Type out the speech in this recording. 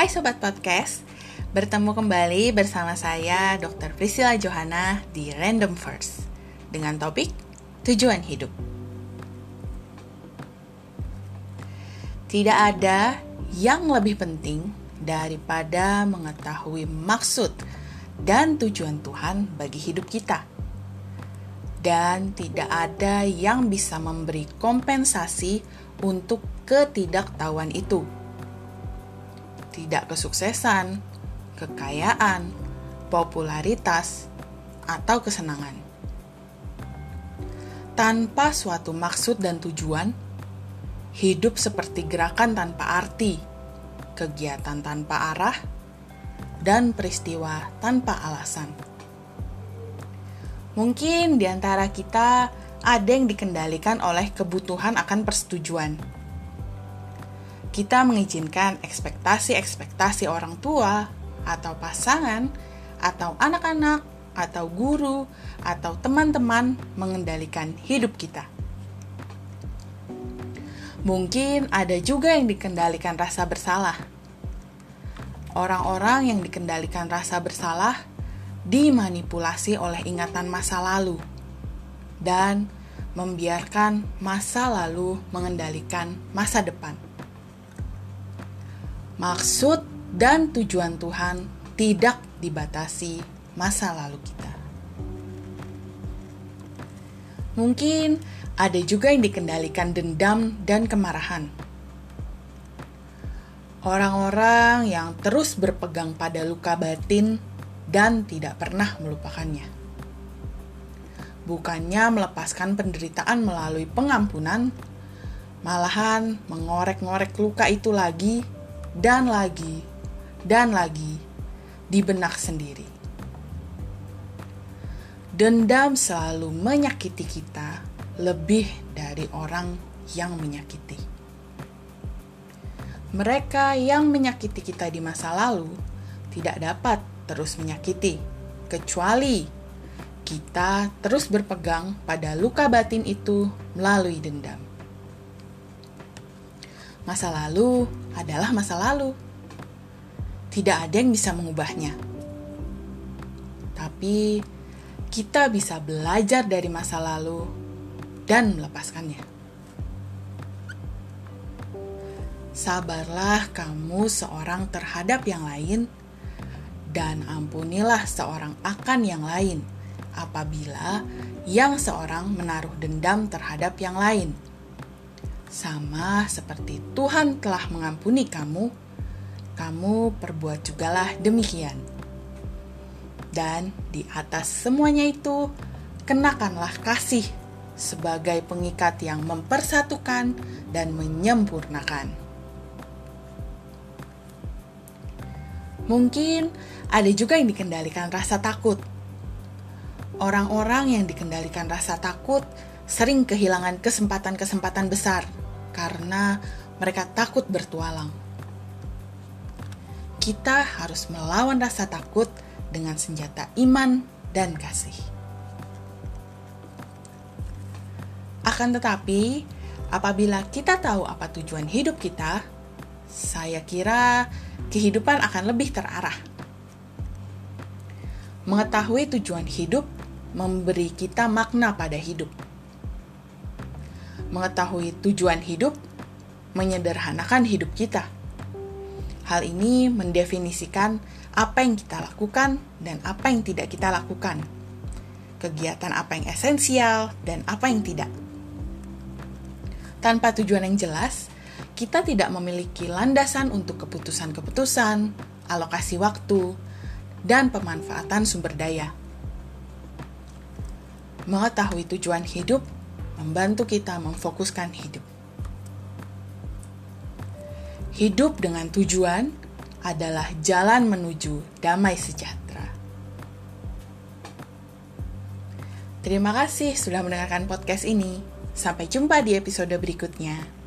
Hai Sobat Podcast, bertemu kembali bersama saya Dr. Priscilla Johanna di Random First dengan topik Tujuan Hidup. Tidak ada yang lebih penting daripada mengetahui maksud dan tujuan Tuhan bagi hidup kita. Dan tidak ada yang bisa memberi kompensasi untuk ketidaktahuan itu tidak kesuksesan, kekayaan, popularitas, atau kesenangan. Tanpa suatu maksud dan tujuan, hidup seperti gerakan tanpa arti, kegiatan tanpa arah, dan peristiwa tanpa alasan. Mungkin di antara kita ada yang dikendalikan oleh kebutuhan akan persetujuan kita mengizinkan ekspektasi-ekspektasi orang tua atau pasangan atau anak-anak atau guru atau teman-teman mengendalikan hidup kita. Mungkin ada juga yang dikendalikan rasa bersalah. Orang-orang yang dikendalikan rasa bersalah dimanipulasi oleh ingatan masa lalu dan membiarkan masa lalu mengendalikan masa depan. Maksud dan tujuan Tuhan tidak dibatasi masa lalu kita. Mungkin ada juga yang dikendalikan dendam dan kemarahan. Orang-orang yang terus berpegang pada luka batin dan tidak pernah melupakannya. Bukannya melepaskan penderitaan melalui pengampunan, malahan mengorek-ngorek luka itu lagi dan lagi dan lagi di benak sendiri. Dendam selalu menyakiti kita lebih dari orang yang menyakiti. Mereka yang menyakiti kita di masa lalu tidak dapat terus menyakiti, kecuali kita terus berpegang pada luka batin itu melalui dendam. Masa lalu adalah masa lalu. Tidak ada yang bisa mengubahnya. Tapi kita bisa belajar dari masa lalu dan melepaskannya. Sabarlah kamu seorang terhadap yang lain, dan ampunilah seorang akan yang lain apabila yang seorang menaruh dendam terhadap yang lain sama seperti Tuhan telah mengampuni kamu, kamu perbuat jugalah demikian. Dan di atas semuanya itu, kenakanlah kasih sebagai pengikat yang mempersatukan dan menyempurnakan. Mungkin ada juga yang dikendalikan rasa takut. Orang-orang yang dikendalikan rasa takut sering kehilangan kesempatan-kesempatan besar karena mereka takut bertualang. Kita harus melawan rasa takut dengan senjata iman dan kasih. Akan tetapi, apabila kita tahu apa tujuan hidup kita, saya kira kehidupan akan lebih terarah. Mengetahui tujuan hidup memberi kita makna pada hidup mengetahui tujuan hidup, menyederhanakan hidup kita. Hal ini mendefinisikan apa yang kita lakukan dan apa yang tidak kita lakukan, kegiatan apa yang esensial dan apa yang tidak. Tanpa tujuan yang jelas, kita tidak memiliki landasan untuk keputusan-keputusan, alokasi waktu, dan pemanfaatan sumber daya. Mengetahui tujuan hidup membantu kita memfokuskan hidup. Hidup dengan tujuan adalah jalan menuju damai sejahtera. Terima kasih sudah mendengarkan podcast ini. Sampai jumpa di episode berikutnya.